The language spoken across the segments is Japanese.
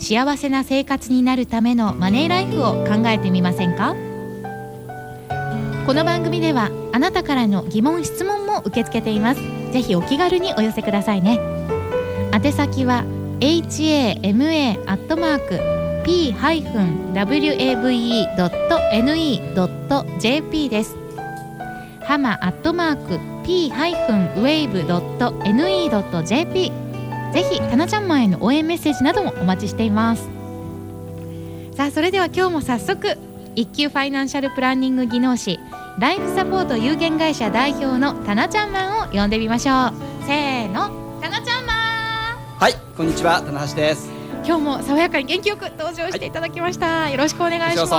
幸せな生活になるためのマネーライフを考えてみませんか？この番組ではあなたからの疑問質問も受け付けています。ぜひお気軽にお寄せくださいね。宛先は hama.p-wave.ne.jp です。ハマアットマーク p-wave.ne.jp ぜひタナちゃんマンへの応援メッセージなどもお待ちしています。さあそれでは今日も早速一級ファイナンシャルプランニング技能士ライフサポート有限会社代表のタナちゃんマンを呼んでみましょう。せーのタナちゃんマン。はいこんにちは棚橋です。今日も爽やかに元気よく登場していただきました、よろしくお願いします。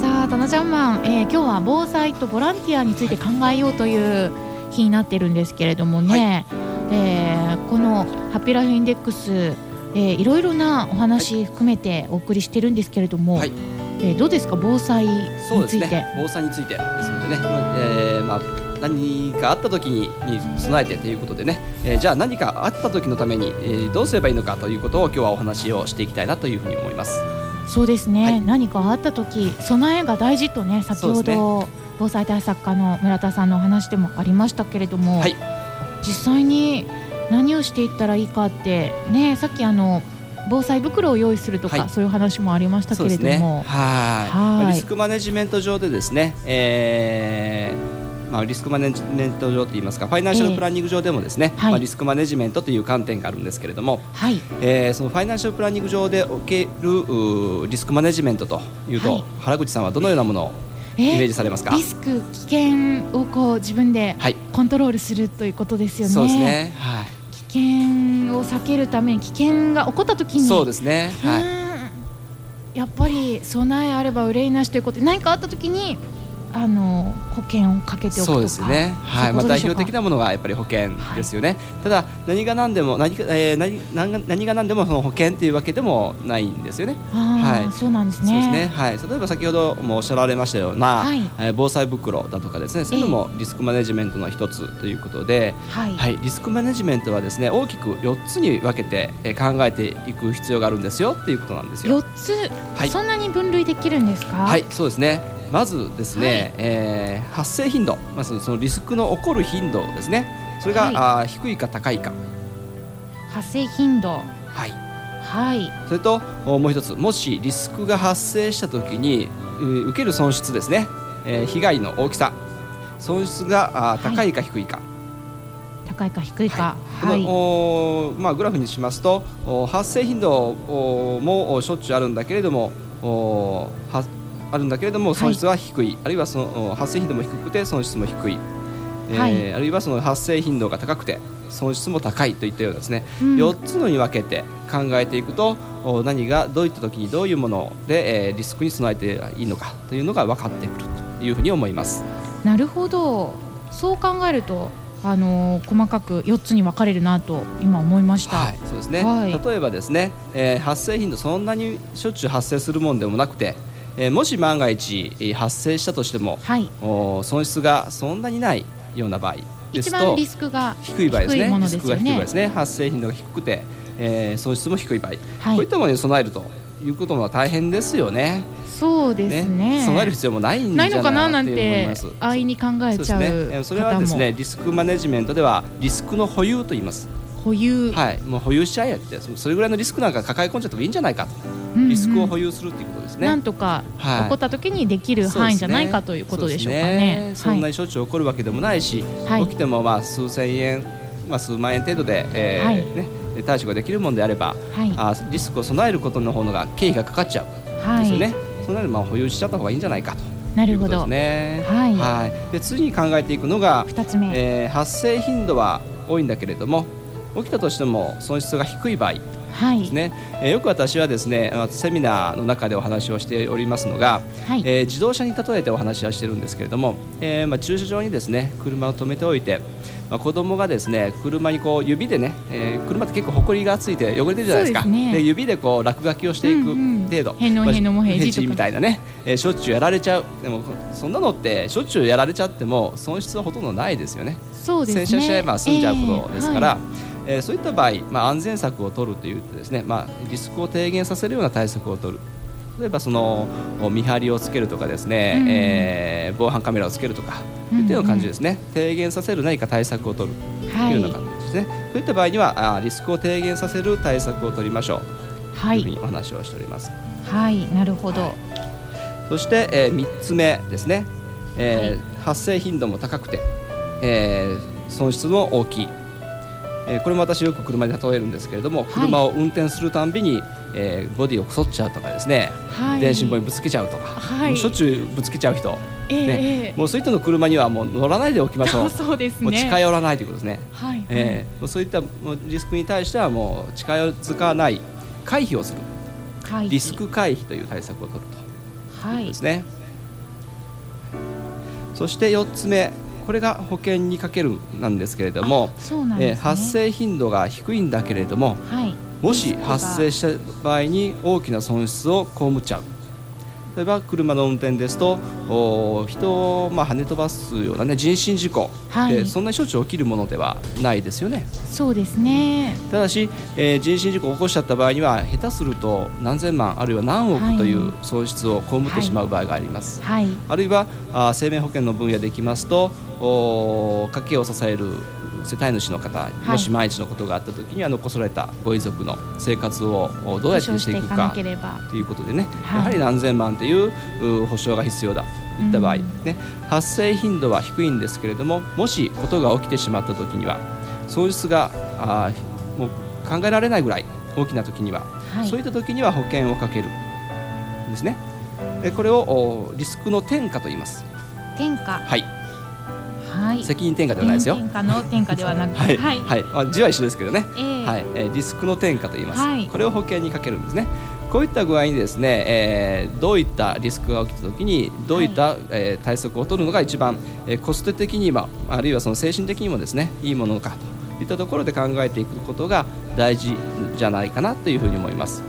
さあタナちゃんマン、えー今日は防災とボランティアについて考えようという日になってるんですけれどもね、えーこのハッピーライフインデックス、えーいろいろなお話含めてお送りしてるんですけれども、はい。えーどうですか？防災にそうですついて、ね。防災について。ですのでね、まあえーまあ何かあった時にに備えてということでね、えーじゃあ何かあった時のために、えーどうすればいいのかということを今日はお話をしていきたいなというふうに思います。そうですね、はい。何かあった時備えが大事とね先ほど、防災対策課の村田さんのお話でもありましたけれども、はい実際に何をしていったらいいかってねさっきあの防災袋を用意するとか、はい。そういう話もありましたけれども、はい。はい。まあリスクマネジメント上でですね、えーまあ、リスクマネジメント上といいますかファイナンシャルプランニング上でもですね、はい。まあ、リスクマネジメントという観点があるんですけれども、はい。えーそのファイナンシャルプランニング上でおけるリスクマネジメントというと、はい。原口さんはどのようなものをえイメージされますか？リスク危険をこう自分ではい。コントロールするということですよね。そうですね、はい、危険を避けるために危険が起こった時にそうですね、はい、やっぱり備えあれば憂いなしということで何かあった時にあの保険をかけておくとか。そうですね、はい。まあ、代表的ななものがやっぱり保険ですよね、ただ何が何でも何か、えー、何何が何でもその保険っていうわけでもないんですよね。はい。そうなんですね。そうですね、はい、例えば先ほどもおっしゃられましたような、はい。えー防災袋だとかですね。そういうのもリスクマネジメントの一つということで、はい、はい、リスクマネジメントはですね大きく4つに分けて、えー考えていく必要があるんですよっていうことなんですよ。四つ、はい。そんなに分類できるんですか？はい、そうですね。まずですね、はい。えー発生頻度、まずそのリスクの起こる頻度ですね。それが、はい。あー低いか高いか。発生頻度。はい。はい。それとおもう一つ、もしリスクが発生したときに、受ける損失ですね、えー被害の大きさ、損失があ高いか低いか。高いか低いか。こはい、のおーまあ、グラフにしますとお発生頻度おもおしょっちゅうあるんだけれどもおはあるんだけれどもはい。損失は低い、あるいはそのお発生頻度も低くて損失も低い、えーはい。あるいはその発生頻度が高くて損失も高いといったようなですね、うん。4つのに分けて考えていくとお何がどういった時にどういうもので、えーリスクに備えていいのかというのが分かってくるというふうに思います。なるほど。そう考えるとあのー細かく四つに分かれるなと今思いました、はい、そうですね、はい。例えばですね、えー発生頻度そんなにしょっちゅう発生するもんでもなくて、えーもし万が一えー発生したとしてもはい。お損失がそんなにないような場合ですと一番リスクが低い場合ですね。リスクが低い場合ですね。発生頻度が低くて、えー損失も低い場合、はい。こういったものに備えるということは大変ですよね。そうですね。備える必要もないんじゃないのかなかなんて思いなてます。安易に考えちゃうそうですね。えーそれはですねリスクマネジメントではリスクの保有と言います。保有、はい。もう保有しちゃえってそそれぐらいのリスクなんか抱え込んじゃってもいいんじゃないかとリスクを保有するっていうことですね。なんとかはい。起こった時にできる範囲じゃないかということでしょうかそうですね。そんなにしょっちゅう起こるわけでもないし、はい。起きてもまあ数千円、まあ、数万円程度で、えーはい。ね、対処ができるものであれば、はい。あリスクを備えることの方のが経費がかかっちゃう。んはい。ですよね。そうなるとまあ保有しちゃった方がいいんじゃないかと。なるほど。いうことです。ね。はい。で次に考えていくのが、二つ目、えー発生頻度は多いんだけれども起きたとしても損失が低い場合、はいですね、えーよく私はですねあセミナーの中でお話をしておりますのが、はい。えー自動車に例えてお話はしてるんですけれども、えーまあ、駐車場にですね車を止めておいて、まあ、子供がですね車にこう指でね、えー車って結構ほこりがついて汚れてるじゃないですか。ですね。指でこう落書きをしていくうんうん。程度、へのへのもへみたいなね、えーしょっちゅうやられちゃう。でもそんなのってしょっちゅうやられちゃっても損失はほとんどないですよね。そうですね。洗車しちゃえば済んじゃうことですから、えーはいえーそういった場合、まあ、安全策を取るというとですね、まあ、リスクを低減させるような対策を取る。例えばそのお見張りをつけるとかですね、うん。えー防犯カメラをつけるとか、うんといったような感じですね。低減させる何か対策を取る。とはい。いうような感じですね、そういった場合にはあーリスクを低減させる対策を取りましょう。はい。というふうにお話をしております。はいなるほど。そして、え3つ目ですね、えー発生頻度も高くて、えー損失も大きい、えーこれも私よく車に例えるんですけれども、はい。車を運転するたんびに、えーボディをこそっちゃうとかですね、はい。電信棒にぶつけちゃうとか、はい。しょっちゅうぶつけちゃう人、えーね。えー。もうそういったの車にはもう乗らないでおきましょう。そうですね。もう近寄らないということですね、はい。えーもうそういったリスクに対してはもう近づかない回避をする。リスク回避という対策を取ると。はいですね。そして4つ目、これが保険にかけるなんですけれども、ねえー発生頻度が低いんだけれども、はいもし発生した場合に大きな損失を被っちゃう。例えば車の運転ですと人をまあ跳ね飛ばすような、ね、人身事故はい。でそんなにしょっちゅう起きるものではないですよね。そうですね。ただし、えー人身事故を起こしちゃった場合には下手すると何千万あるいは何億という損失を被ってしまう場合があります。はい。あるいはあー生命保険の分野でいきますとおー家計を支える世帯主の方、い。もし万一のことがあった時には残されたご遺族の生活をおどうやってしていくかということでね、はい。やはり何千万というう保証が必要だ。といった場合、うん。ね、発生頻度は低いんですけれどももしことが起きてしまった時には損失があーもう考えられないぐらい大きな時にははい。そういった時には保険をかける。んですね。でこれをおリスクの転嫁と言います。天下はい、はい。責任転嫁ではないですよ。天下の天下ではなくはい、はい。はい、まあ字は一緒ですけどね。えーはい、えーリスクの転嫁と言います、はい。これを保険にかけるんですね。こういった具合にですね、えーどういったリスクが起きた時にどういった、えー対策を取るのが一番、えーコスト的にもあるいはその精神的にもですねいいものかといったところで考えていくことが大事じゃないかなというふうに思います。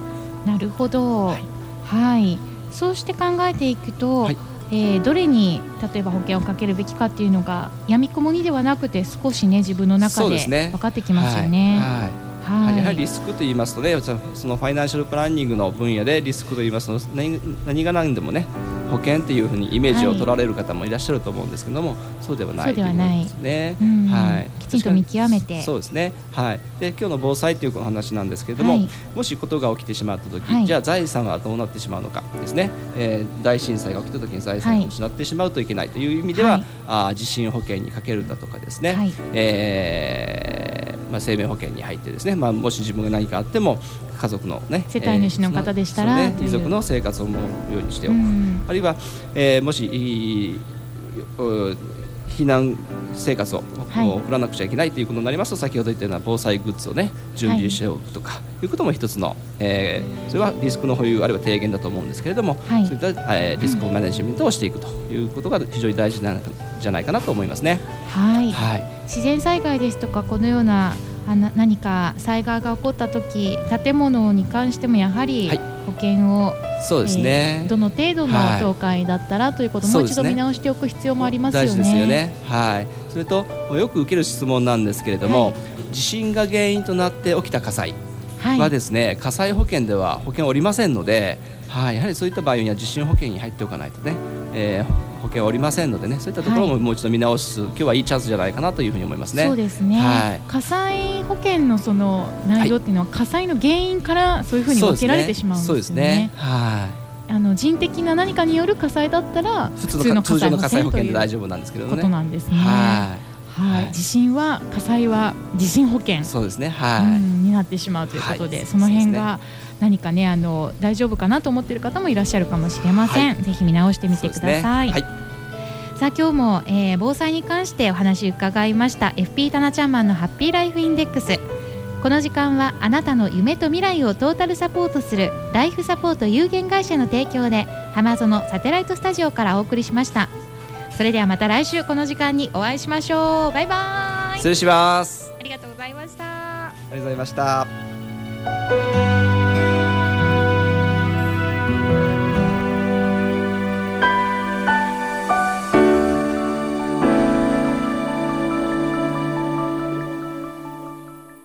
なるほど。ははい。い、そうして考えていくと、はい。えーどれに例えば保険をかけるべきかっていうのがやみくもにではなくて少しね自分の中で分かってきますよね。はい。やはりリスクと言いますとね、そのファイナンシャルプランニングの分野でリスクと言いますと何何が何でもね保険っていうふうにイメージを取られる方もいらっしゃると思うんですけども、そうではないそうではない。ということですね。うん。はい、きちんと見極めて。そうですね。はい。で今日の防災というお話なんですけれども、はい。もしことが起きてしまった時、はい。じゃあ財産はどうなってしまうのかですね。えー大震災が起きた時に財産を失ってしまうといけないという意味では、はい。あー地震保険にかけるだとかですね。はい。えーまあ、生命保険に入ってですね、まあ、もし自分が何かあっても家族のね世帯主の方でしたらね、遺族の生活を守るようにしておく、うん。あるいは、えーもし避難生活を、はい。送らなくちゃいけないということになりますと先ほど言ったような防災グッズをね準備しておくとか、い、うことも一つの、えーそれはリスクの保有あるいは低減だと思うんですけれども、はい。そういった、えーリスクマネジメントをしていくということが非常に大事なんじゃないかなと思いますね。はい。はい。自然災害ですとかこのようなあな何か災害が起こった時建物に関してもやはりはい。保険を、そうですね、えーどの程度のはい。倒壊だったらということもう一そうですね。度見直しておく必要もありますよね。大事ですよね。はい。それとよく受ける質問なんですけれども、はい。地震が原因となって起きた火災はい、はですね、火災保険では保険おりませんので、はい、やはりそういった場合には地震保険に入っておかないとね、えー保険おりませんのでね、そういったところはいももう一度見直す、今日はいいチャンスじゃないかなというふうに思いますね。そうですね、はい火災保険のその内容っていうのは、火災の原因からそういうふうに分けられてしまうんそうですよねですね。。はい。あの人的な何かによる火災だったら普通の火災保険で大丈丈夫なんですけれどね。となんですね。ははい、はい地震は火災は地震保険い。そうですね。はい。うんになってしまうということで、はいその辺が何かねあの大丈夫かなと思っている方もいらっしゃるかもしれません、ぜひ見直してみてください。さあ今日も、えー防災に関してお話伺いました FP タナちゃんマンのハッピーライフインデックスこの時間はあなたの夢と未来をトータルサポートするライフサポート有限会社の提供で浜園サテライトスタジオからお送りしましたそれではまた来週この時間にお会いしましょう。バイバイ。失礼します。ありがとうございました。ありがとうございました